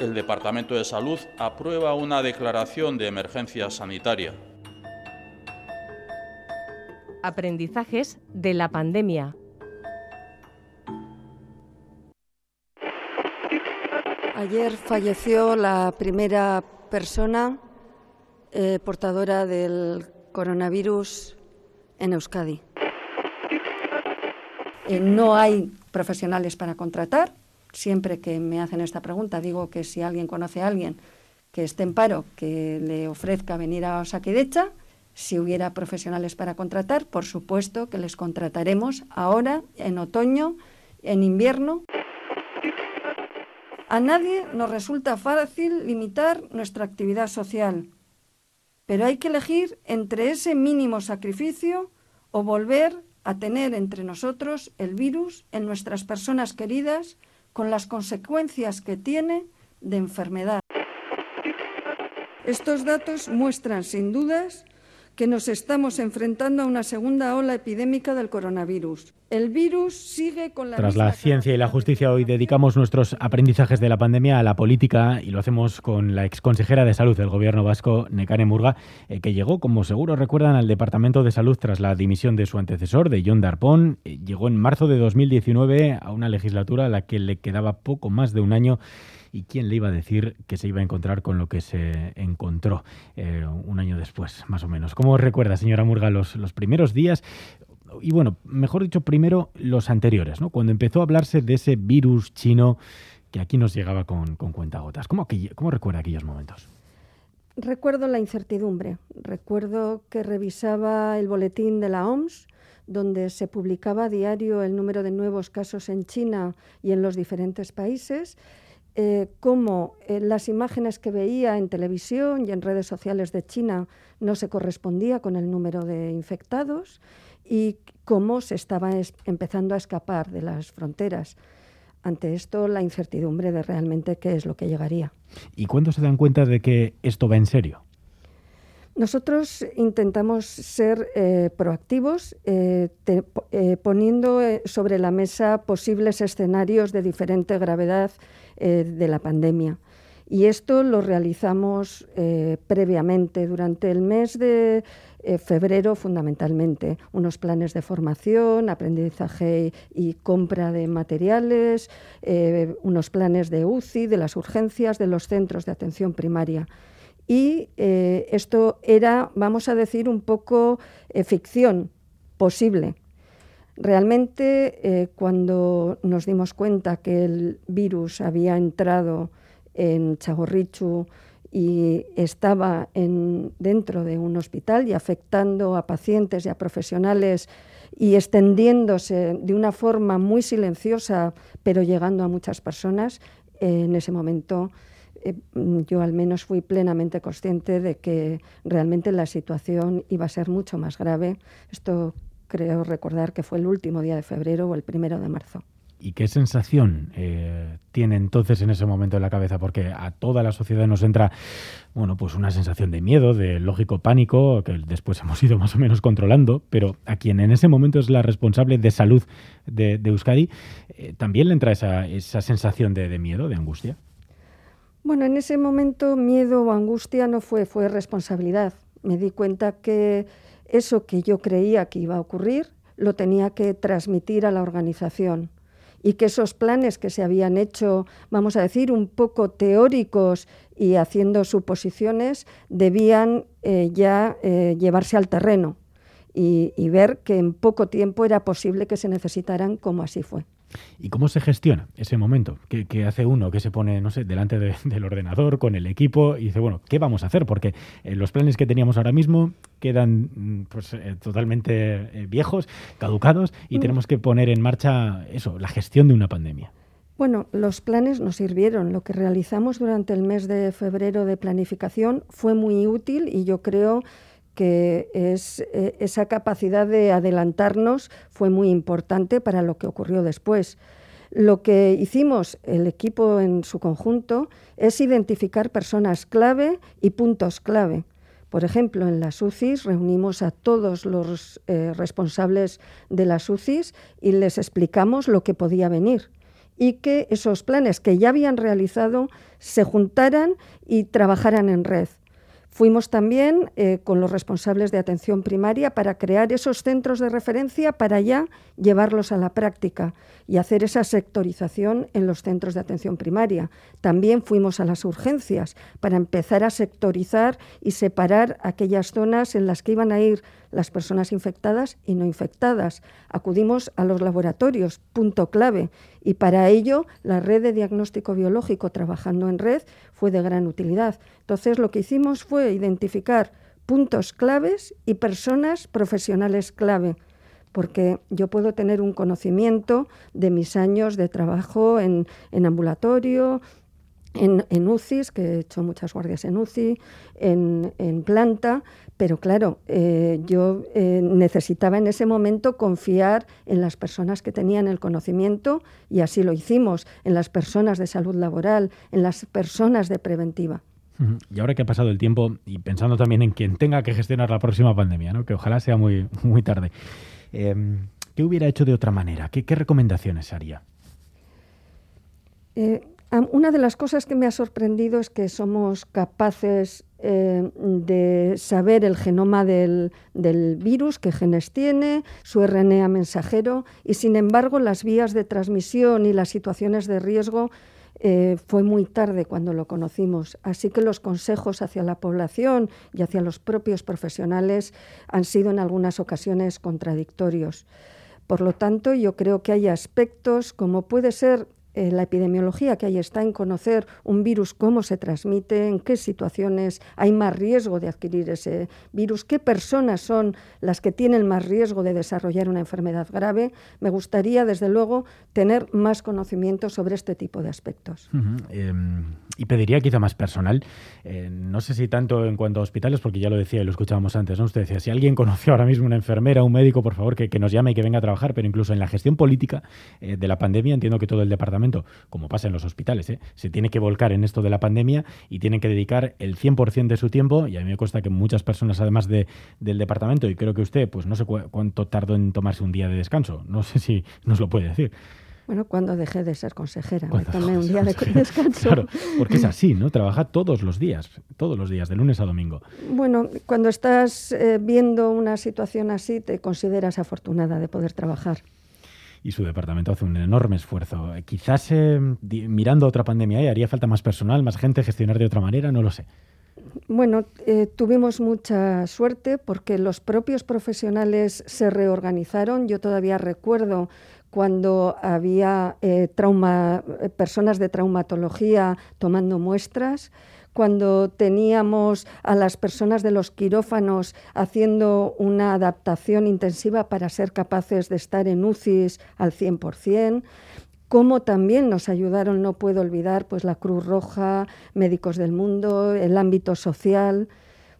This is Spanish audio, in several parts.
el Departamento de Salud aprueba una declaración de emergencia sanitaria. Aprendizajes de la pandemia. Ayer falleció la primera persona eh, portadora del coronavirus en Euskadi. Eh, no hay profesionales para contratar. Siempre que me hacen esta pregunta digo que si alguien conoce a alguien que esté en paro, que le ofrezca venir a Osakidecha. Si hubiera profesionales para contratar, por supuesto que les contrataremos ahora, en otoño, en invierno. A nadie nos resulta fácil limitar nuestra actividad social, pero hay que elegir entre ese mínimo sacrificio o volver a tener entre nosotros el virus en nuestras personas queridas con las consecuencias que tiene de enfermedad. Estos datos muestran sin dudas que nos estamos enfrentando a una segunda ola epidémica del coronavirus. El virus sigue con la... Tras la ciencia y la justicia, hoy dedicamos nuestros aprendizajes de la pandemia a la política y lo hacemos con la exconsejera de Salud del Gobierno vasco, Nekane Murga, eh, que llegó, como seguro recuerdan, al Departamento de Salud tras la dimisión de su antecesor, de John Darpón. Eh, llegó en marzo de 2019 a una legislatura a la que le quedaba poco más de un año y quién le iba a decir que se iba a encontrar con lo que se encontró eh, un año después, más o menos. ¿Cómo recuerda, señora Murga, los, los primeros días? Y bueno, mejor dicho, primero los anteriores, ¿no? Cuando empezó a hablarse de ese virus chino que aquí nos llegaba con, con cuentagotas. ¿Cómo, ¿Cómo recuerda aquellos momentos? Recuerdo la incertidumbre. Recuerdo que revisaba el boletín de la OMS, donde se publicaba a diario el número de nuevos casos en China y en los diferentes países eh, cómo eh, las imágenes que veía en televisión y en redes sociales de China no se correspondía con el número de infectados y cómo se estaba empezando a escapar de las fronteras. Ante esto, la incertidumbre de realmente qué es lo que llegaría. ¿Y cuándo se dan cuenta de que esto va en serio? Nosotros intentamos ser eh, proactivos, eh, poniendo sobre la mesa posibles escenarios de diferente gravedad eh, de la pandemia. Y esto lo realizamos eh, previamente, durante el mes de eh, febrero fundamentalmente, unos planes de formación, aprendizaje y compra de materiales, unos planes de UCI, de las urgencias, de los centros de atención primaria. Y esto era, vamos a decir, un poco ficción posible, Realmente, eh, cuando nos dimos cuenta que el virus había entrado en Chagorrichu y estaba dentro de un hospital y afectando a pacientes y a profesionales y extendiéndose de una forma muy silenciosa, pero llegando a muchas personas, en ese momento eh, yo al menos fui plenamente consciente de que realmente la situación iba a ser mucho más grave. Esto creo recordar que fue el último día de febrero o el primero de marzo. ¿Y qué sensación eh, tiene entonces en ese momento en la cabeza? Porque a toda la sociedad nos entra, bueno, pues una sensación de miedo, de lógico pánico, que después hemos ido más o menos controlando, pero a quien en ese momento es la responsable de salud de, Euskadi, eh, ¿también le entra esa, esa sensación de miedo, de angustia? Bueno, en ese momento miedo o angustia no fue, fue responsabilidad. Me di cuenta que eso que yo creía que iba a ocurrir lo tenía que transmitir a la organización y que esos planes que se habían hecho, vamos a decir, un poco teóricos y haciendo suposiciones, debían eh, ya eh, llevarse al terreno y, y ver que en poco tiempo era posible que se necesitaran como así fue. ¿Y cómo se gestiona ese momento? ¿Qué, hace uno que se pone, no sé, delante del ordenador con el equipo y dice, bueno, ¿qué vamos a hacer? Porque eh, los planes que teníamos ahora mismo quedan mm, pues, eh, totalmente eh, viejos, caducados y mm. tenemos que poner en marcha eso, la gestión de una pandemia. Bueno, los planes nos sirvieron. Lo que realizamos durante el mes de febrero de planificación fue muy útil y yo creo que es, eh, esa capacidad de adelantarnos fue muy importante para lo que ocurrió después. Lo que hicimos el equipo en su conjunto es identificar personas clave y puntos clave. Por ejemplo, en las UCIs reunimos a todos los eh, responsables de las UCIs y les explicamos lo que podía venir y que esos planes que ya habían realizado se juntaran y trabajaran en red. Fuimos también eh, con los responsables de atención primaria para crear esos centros de referencia para ya llevarlos a la práctica y hacer esa sectorización en los centros de atención primaria. También fuimos a las urgencias para empezar a sectorizar y separar aquellas zonas en las que iban a ir las personas infectadas y no infectadas. Acudimos a los laboratorios, punto clave, y para ello la red de diagnóstico biológico trabajando en red fue de gran utilidad. Entonces lo que hicimos fue identificar puntos claves y personas profesionales clave porque yo puedo tener un conocimiento de mis años de trabajo en, en ambulatorio, en, en, UCIs, que he hecho muchas guardias en UCI, en, en planta, pero claro, eh, yo eh, necesitaba en ese momento confiar en las personas que tenían el conocimiento y así lo hicimos, en las personas de salud laboral, en las personas de preventiva. Y ahora que ha pasado el tiempo y pensando también en quien tenga que gestionar la próxima pandemia, ¿no? que ojalá sea muy, muy tarde, em, ¿qué hubiera hecho de otra manera? ¿Qué, qué recomendaciones haría? Una de las cosas que me ha sorprendido es que somos capaces eh, de saber el genoma del, virus, qué genes tiene, su RNA mensajero, y sin embargo las vías de transmisión y las situaciones de riesgo eh, fue muy tarde cuando lo conocimos. Así que los consejos hacia la población y hacia los propios profesionales han sido en algunas ocasiones contradictorios. Por lo tanto, yo creo que hay aspectos como puede ser eh, la epidemiología que ahí está en conocer un virus, cómo se transmite, en qué situaciones hay más riesgo de adquirir ese virus, qué personas son las que tienen más riesgo de desarrollar una enfermedad grave. Me gustaría, desde luego, tener más conocimiento sobre este tipo de aspectos. Em, y pediría quizá más personal. Eh, no sé si tanto en cuanto a hospitales, porque ya lo decía y lo escuchábamos antes, ¿no? Usted decía, si alguien conoce ahora mismo una enfermera, un médico, por favor, que, nos llame y que venga a trabajar, pero incluso en la gestión política eh, de la pandemia, entiendo que todo el departamento como pasa en los hospitales, ¿eh? se tiene que volcar en esto de la pandemia y tienen que dedicar el 100% de su tiempo, y a mí me cuesta que muchas personas, además de, del departamento, y creo que usted, pues no sé cuánto tardó en tomarse un día de descanso, no sé si nos lo puede decir. Bueno, cuando dejé de ser consejera, me tomé un día de descanso. Claro, porque es así, ¿no? Trabaja todos los días, todos los días, de lunes a domingo. Bueno, cuando estás eh, viendo una situación así, te consideras afortunada de poder trabajar y su departamento hace un enorme esfuerzo. Quizás eh, mirando otra pandemia ¿eh? haría falta más personal, más gente, gestionar de otra manera, no lo sé. Bueno, eh, tuvimos mucha suerte porque los propios profesionales se reorganizaron. Yo todavía recuerdo cuando había trauma, personas de traumatología tomando muestras cuando teníamos a las personas de los quirófanos haciendo una adaptación intensiva para ser capaces de estar en UCIs al 100%, como también nos ayudaron, no puedo olvidar, pues la Cruz Roja, Médicos del Mundo, el ámbito social.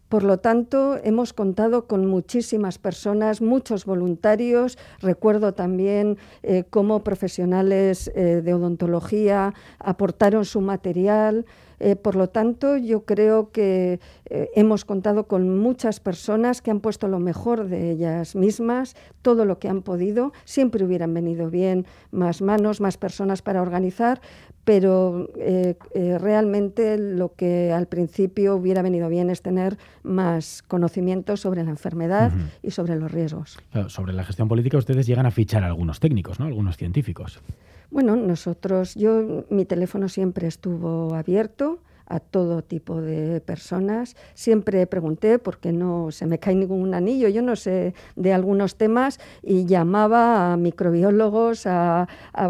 Por lo tanto, hemos contado con muchísimas personas, muchos voluntarios. Recuerdo también eh, cómo profesionales eh, de odontología aportaron su material. Eh, por lo tanto, yo creo que eh, hemos contado con muchas personas que han puesto lo mejor de ellas mismas, todo lo que han podido. Siempre hubieran venido bien más manos, más personas para organizar, pero eh, realmente lo que al principio hubiera venido bien es tener más conocimiento sobre la enfermedad y sobre los riesgos. sobre la gestión política ustedes llegan a fichar a algunos técnicos, ¿no? algunos científicos. Bueno, nosotros, yo, mi teléfono siempre estuvo abierto a todo tipo de personas. Siempre pregunté por qué no se me cae ningún anillo, yo no sé de algunos temas, y llamaba a microbiólogos, a,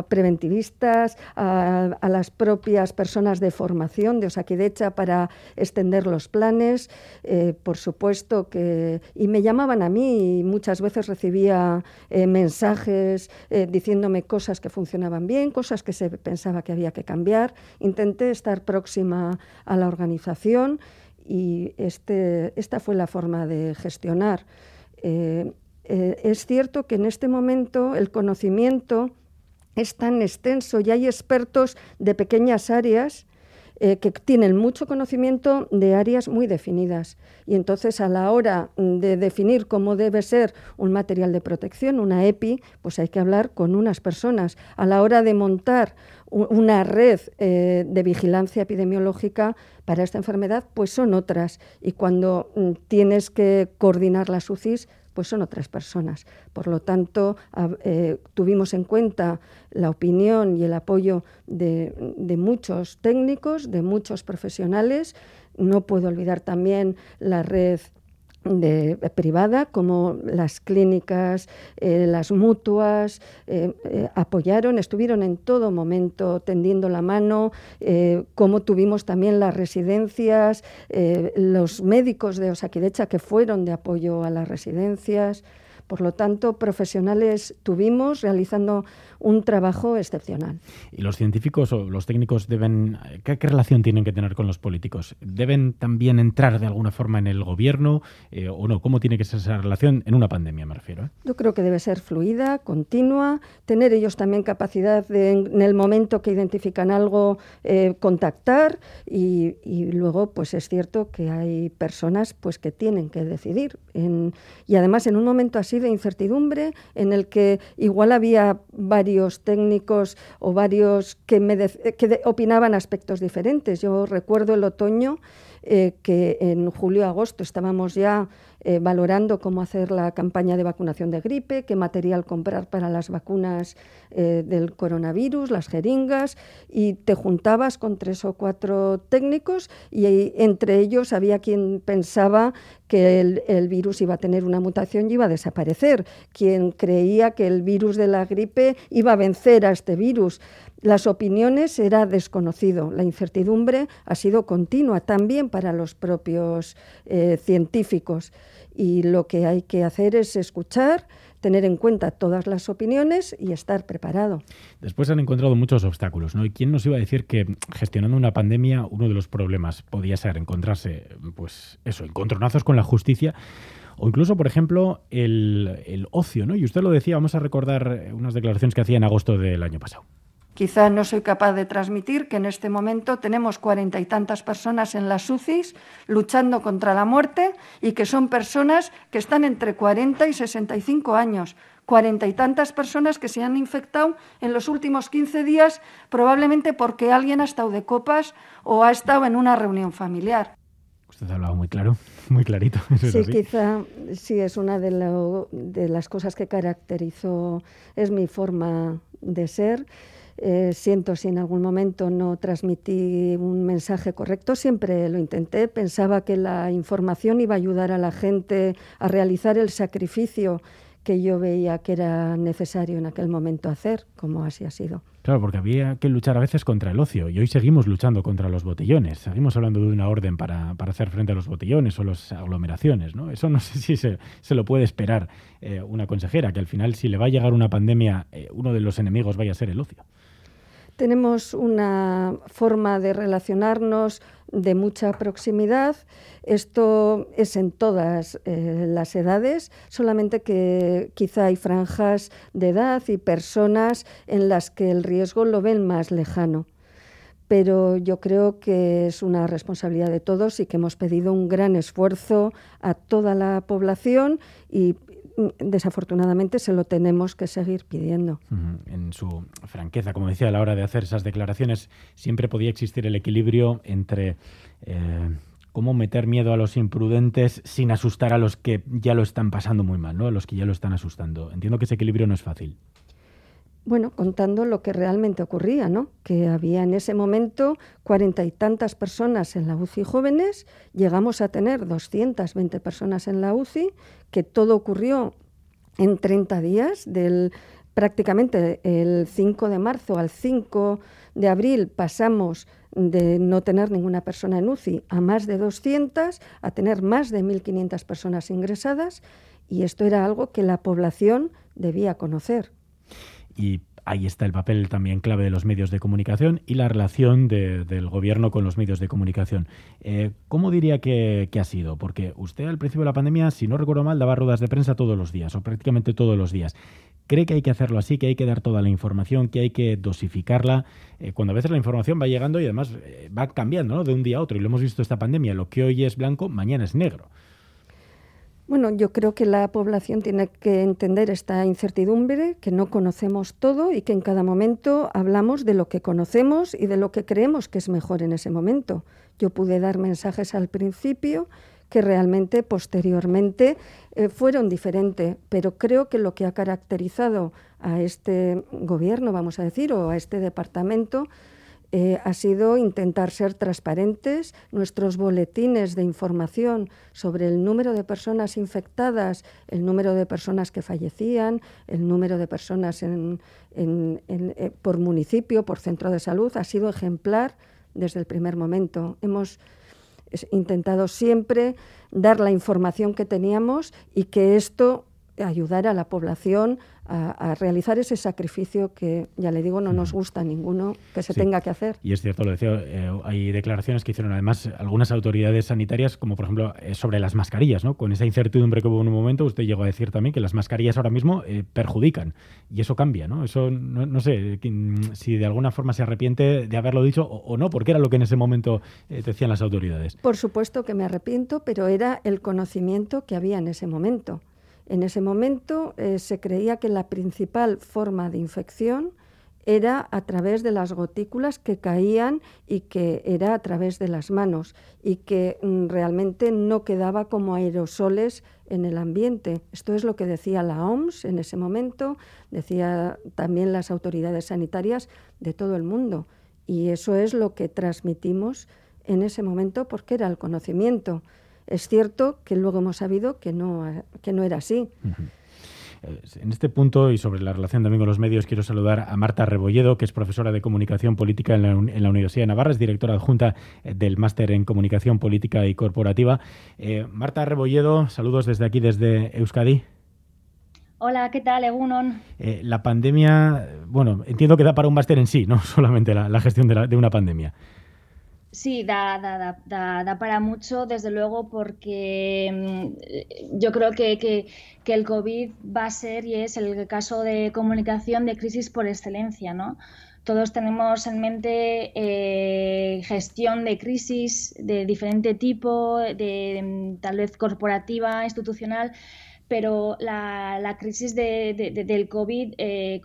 preventivistas, a, las propias personas de formación de Osaquidecha para extender los planes. Eh, por supuesto que. Y me llamaban a mí y muchas veces recibía eh, mensajes eh, diciéndome cosas que funcionaban bien, cosas que se pensaba que había que cambiar. Intenté estar próxima a la organización y este, esta fue la forma de gestionar. Eh, eh, es cierto que en este momento el conocimiento es tan extenso y hay expertos de pequeñas áreas eh, que tienen mucho conocimiento de áreas muy definidas. Y entonces a la hora de definir cómo debe ser un material de protección, una EPI, pues hay que hablar con unas personas. A la hora de montar una red eh, de vigilancia epidemiológica para esta enfermedad, pues son otras. Y cuando mm, tienes que coordinar las UCIs, pues son otras personas. Por lo tanto, eh, tuvimos en cuenta la opinión y el apoyo de, de muchos técnicos, de muchos profesionales. No puedo olvidar también la red de, privada, como las clínicas, eh, las mutuas, eh, eh, apoyaron, estuvieron en todo momento tendiendo la mano, como tuvimos también las residencias, los médicos de Osakidecha que fueron de apoyo a las residencias. Por lo tanto, profesionales tuvimos realizando un trabajo excepcional. ¿Y los científicos o los técnicos deben, qué, relación tienen que tener con los políticos? ¿Deben también entrar de alguna forma en el gobierno eh, o no? ¿Cómo tiene que ser esa relación en una pandemia, me refiero? Eh? Yo creo que debe ser fluida, continua, tener ellos también capacidad de, en el momento que identifican algo, eh, contactar y, luego, pues es cierto que hay personas pues que tienen que decidir. y además en un momento así de incertidumbre, en el que igual había varios técnicos o varios que, me opinaban aspectos diferentes. Yo recuerdo el otoño eh, que en julio-agosto estábamos ya eh, valorando cómo hacer la campaña de vacunación de gripe, qué material comprar para las vacunas eh, del coronavirus, las jeringas, y te juntabas con tres o cuatro técnicos y entre ellos había quien pensaba que el, virus iba a tener una mutación y iba a desaparecer, quien creía que el virus de la gripe iba a vencer a este virus. Las opiniones era desconocido, la incertidumbre ha sido continua también para los propios eh, científicos y lo que hay que hacer es escuchar, tener en cuenta todas las opiniones y estar preparado. Después han encontrado muchos obstáculos, ¿no? ¿Y quién nos iba a decir que gestionando una pandemia uno de los problemas podía ser encontrarse, pues eso, encontronazos con la justicia? o incluso, por ejemplo, el, el, ocio, ¿no? Y usted lo decía, vamos a recordar unas declaraciones que hacía en agosto del año pasado. Quizá no soy capaz de transmitir que en este momento tenemos cuarenta y tantas personas en las UCIs luchando contra la muerte y que son personas que están entre 40 y 65 años. Cuarenta y tantas personas que se han infectado en los últimos 15 días, probablemente porque alguien ha estado de copas o ha estado en una reunión familiar. Usted ha hablado muy claro, muy clarito. sí, quizá sí es una de, de las cosas que caracterizó, es mi forma de ser. Eh, siento si en algún momento no transmití un mensaje correcto, siempre lo intenté, pensaba que la información iba a ayudar a la gente a realizar el sacrificio que yo veía que era necesario en aquel momento hacer, como así ha sido. Claro, porque había que luchar a veces contra el ocio y hoy seguimos luchando contra los botellones. Seguimos hablando de una orden para, hacer frente a los botellones o las aglomeraciones. ¿no? Eso no sé si se, lo puede esperar eh, una consejera, que al final si le va a llegar una pandemia, eh, uno de los enemigos vaya a ser el ocio. Tenemos una forma de relacionarnos de mucha proximidad. Esto es en todas eh, las edades, solamente que quizá hay franjas de edad y personas en las que el riesgo lo ven más lejano. Pero yo creo que es una responsabilidad de todos y que hemos pedido un gran esfuerzo a toda la población y desafortunadamente se lo tenemos que seguir pidiendo. En su franqueza, como decía, a la hora de hacer esas declaraciones, siempre podía existir el equilibrio entre eh, cómo meter miedo a los imprudentes sin asustar a los que ya lo están pasando muy mal, ¿no? a los que ya lo están asustando. Entiendo que ese equilibrio no es fácil bueno, contando lo que realmente ocurría, ¿no? Que había en ese momento cuarenta y tantas personas en la UCI jóvenes, llegamos a tener 220 personas en la UCI, que todo ocurrió en 30 días, del prácticamente el 5 de marzo al 5 de abril pasamos de no tener ninguna persona en UCI a más de 200, a tener más de 1.500 personas ingresadas, y esto era algo que la población debía conocer. Y ahí está el papel también clave de los medios de comunicación y la relación del gobierno con los medios de comunicación. Eh, ¿Cómo diría que, ha sido? Porque usted al principio de la pandemia, si no recuerdo mal, daba ruedas de prensa todos los días o prácticamente todos los días. ¿Cree que hay que hacerlo así, que hay que dar toda la información, que hay que dosificarla? Eh, cuando a veces la información va llegando y además eh, va cambiando de un día a otro. Y lo hemos visto esta pandemia, lo que hoy es blanco, mañana es negro. Bueno, yo creo que la población tiene que entender esta incertidumbre, que no conocemos todo y que en cada momento hablamos de lo que conocemos y de lo que creemos que es mejor en ese momento. Yo pude dar mensajes al principio que realmente posteriormente eh, fueron diferentes, pero creo que lo que ha caracterizado a este gobierno, vamos a decir, o a este departamento, eh, ha sido intentar ser transparentes. Nuestros boletines de información sobre el número de personas infectadas, el número de personas que fallecían, el número de personas en, eh, por municipio, por centro de salud, ha sido ejemplar desde el primer momento. Hemos intentado siempre dar la información que teníamos y que esto ayudara a la población a, realizar ese sacrificio que, ya le digo, no nos gusta a ninguno que se tenga que hacer. Y es cierto, lo decía, eh, hay declaraciones que hicieron además algunas autoridades sanitarias, como por ejemplo eh, sobre las mascarillas, ¿no? Con esa incertidumbre que hubo en un momento, usted llegó a decir también que las mascarillas ahora mismo eh, perjudican y eso cambia, ¿no? Eso no, sé si de alguna forma se arrepiente de haberlo dicho o, no, porque era lo que en ese momento decían las autoridades. Por supuesto que me arrepiento, pero era el conocimiento que había en ese momento. En ese momento eh, se creía que la principal forma de infección era a través de las gotículas que caían y que era a través de las manos y que mm, realmente no quedaba como aerosoles en el ambiente. Esto es lo que decía la OMS en ese momento, decía también las autoridades sanitarias de todo el mundo. Y eso es lo que transmitimos en ese momento porque era el conocimiento. Es cierto que luego hemos sabido que no, que no era así. Eh, en este punto y sobre la relación también con los medios, quiero saludar a Marta Rebolledo, que es profesora de Comunicación Política en la, Universidad de Navarra, es directora adjunta eh, del Máster en Comunicación Política y Corporativa. Eh, Marta Rebolledo, saludos desde aquí, desde Euskadi. Hola, ¿qué tal, Egunon? la pandemia, bueno, entiendo que da para un máster en sí, no solamente la, gestión de una pandemia. Sí, da, da, da, da, para mucho, desde luego, porque mm, yo creo que, que, el COVID va a ser y es el caso de comunicación de crisis por excelencia, ¿no? Todos tenemos en mente eh, gestión de crisis de diferente tipo, de, mm, tal vez corporativa, institucional, pero la, crisis de, del COVID eh,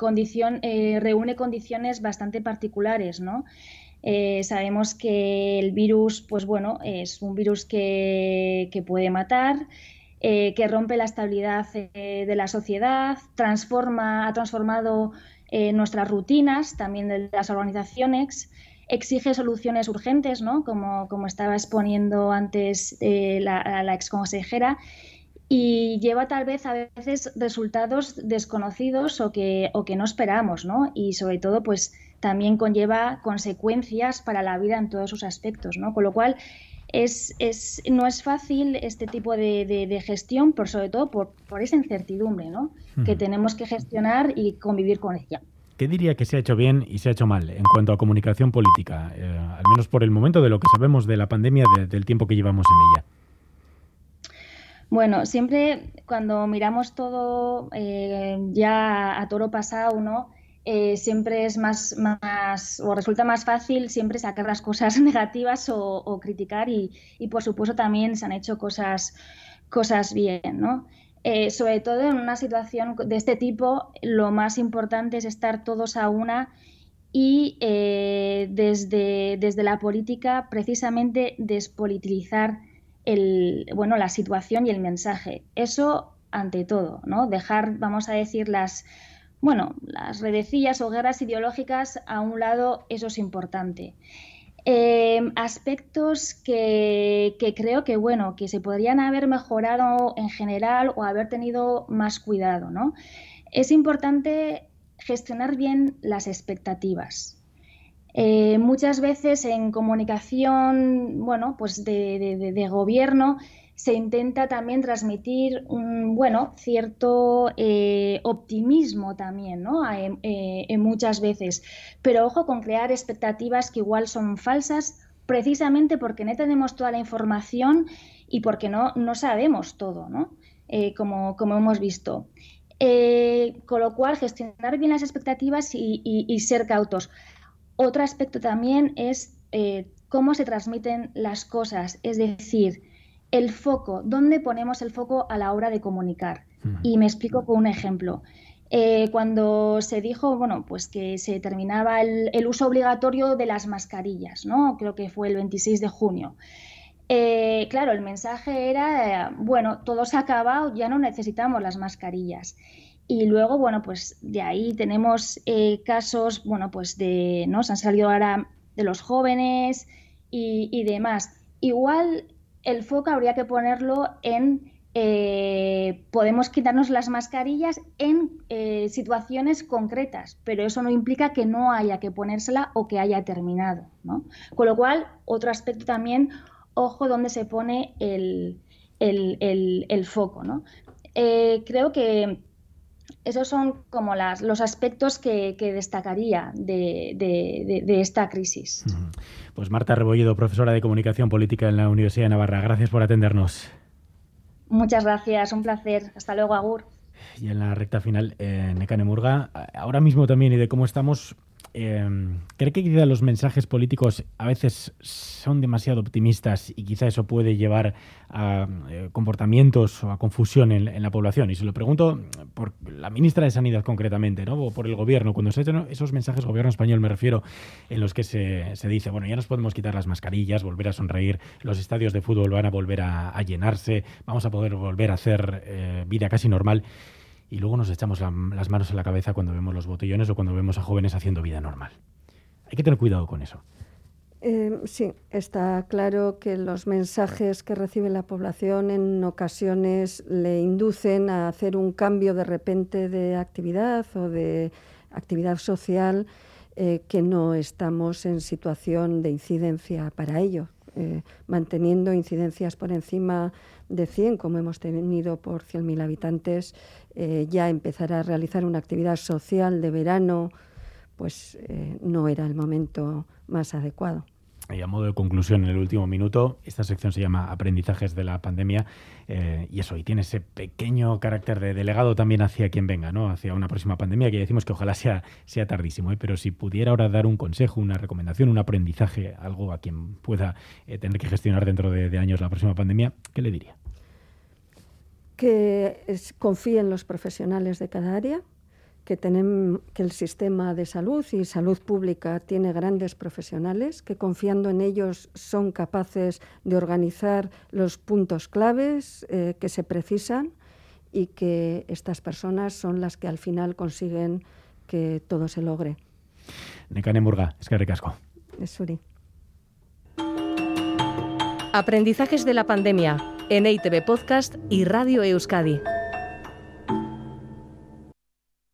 eh, reúne condiciones bastante particulares, ¿no? Eh, sabemos que el virus, pues bueno, es un virus que, puede matar, eh, que rompe la estabilidad eh, de la sociedad, transforma, ha transformado nuestras rutinas, también de las organizaciones, exige soluciones urgentes, ¿no? como, como estaba exponiendo antes la, la exconsejera, y lleva tal vez a veces resultados desconocidos o que, o que no esperamos, ¿no? Y sobre todo, pues también conlleva consecuencias para la vida en todos sus aspectos, ¿no? Con lo cual, es, es, no es fácil este tipo de, gestión, pero sobre todo por, por esa incertidumbre ¿no? que tenemos que gestionar y convivir con ella. ¿Qué diría que se ha hecho bien y se ha hecho mal en cuanto a comunicación política, eh, al menos por el momento de lo que sabemos de la pandemia, del tiempo que llevamos en ella? Bueno, siempre cuando miramos todo eh, ya a toro pasado, ¿no? Eh, siempre es más, más, o resulta más fácil siempre sacar las cosas negativas o, criticar y, por supuesto también se han hecho cosas, cosas bien, ¿no? Eh, sobre todo en una situación de este tipo, lo más importante es estar todos a una y desde, desde la política precisamente despolitizar bueno, la situación y el mensaje. Eso ante todo, ¿no? Dejar, vamos a decir, las bueno, las redecillas o guerras ideológicas a un lado, eso es importante. Em, aspectos que, creo que bueno que se podrían haber mejorado en general o haber tenido más cuidado ¿no? es importante gestionar bien las expectativas eh, muchas veces en comunicación bueno pues de, gobierno se intenta también transmitir un, bueno, cierto eh, optimismo también, ¿no? Eh, muchas veces. Pero ojo con crear expectativas que igual son falsas precisamente porque no tenemos toda la información y porque no, no sabemos todo, ¿no? como, como hemos visto. con lo cual, gestionar bien las expectativas y, ser cautos. Otro aspecto también es cómo se transmiten las cosas, es decir, el foco, dónde ponemos el foco a la hora de comunicar. Y me explico con un ejemplo. Eh, cuando se dijo, bueno, pues que se terminaba el, uso obligatorio de las mascarillas, ¿no? Creo que fue el 26 de junio. Eh, claro, el mensaje era, bueno, todo se ha acabado, ya no necesitamos las mascarillas. Y luego, bueno, pues de ahí tenemos eh, casos, bueno, pues de, ¿no? Se han salido ahora de los jóvenes y, demás. Igual el foco habría que ponerlo en eh, podemos quitarnos las mascarillas en eh, situaciones concretas, pero eso no implica que no haya que ponérsela o que haya terminado. ¿no? Con lo cual, otro aspecto también, ojo donde se pone el, foco. ¿no? Eh, creo que esos son como las, los aspectos que, destacaría de, esta crisis. Pues Marta Rebolledo, profesora de Comunicación Política en la Universidad de Navarra, gracias por atendernos. Muchas gracias, un placer. Hasta luego, Agur. Y en la recta final, eh, Murga, ahora mismo también y de cómo estamos, eh, ¿Cree que quizá los mensajes políticos a veces son demasiado optimistas y quizá eso puede llevar a eh, comportamientos o a confusión en, la población? Y se lo pregunto por la ministra de Sanidad concretamente, ¿no? o por el gobierno. Cuando se hacen esos mensajes, gobierno español me refiero, en los que se, se, dice, bueno, ya nos podemos quitar las mascarillas, volver a sonreír, los estadios de fútbol van a volver a, llenarse, vamos a poder volver a hacer eh, vida casi normal y luego nos echamos las manos en la cabeza cuando vemos los botellones o cuando vemos a jóvenes haciendo vida normal. Hay que tener cuidado con eso. Eh, sí, está claro que los mensajes que recibe la población en ocasiones le inducen a hacer un cambio de repente de actividad o de actividad social eh, que no estamos en situación de incidencia para ello. Eh, manteniendo incidencias por encima de 100, como hemos tenido por 100.000 habitantes, eh, ya empezar a realizar una actividad social de verano, pues eh, no era el momento más adecuado. Y a modo de conclusión, en el último minuto, esta sección se llama Aprendizajes de la pandemia eh, y eso, y tiene ese pequeño carácter de delegado también hacia quien venga, ¿no? hacia una próxima pandemia, que decimos que ojalá sea, sea tardísimo, ¿eh? pero si pudiera ahora dar un consejo, una recomendación, un aprendizaje, algo a quien pueda eh, tener que gestionar dentro de, años la próxima pandemia, ¿qué le diría? Que confíe en los profesionales de cada área, que, tenemos, que el sistema de salud y salud pública tiene grandes profesionales que confiando en ellos son capaces de organizar los puntos claves eh, que se precisan y que estas personas son las que al final consiguen que todo se logre. Nekane Murga, es que ricasco. Suri. Aprendizajes de la pandemia en EITV Podcast y Radio Euskadi.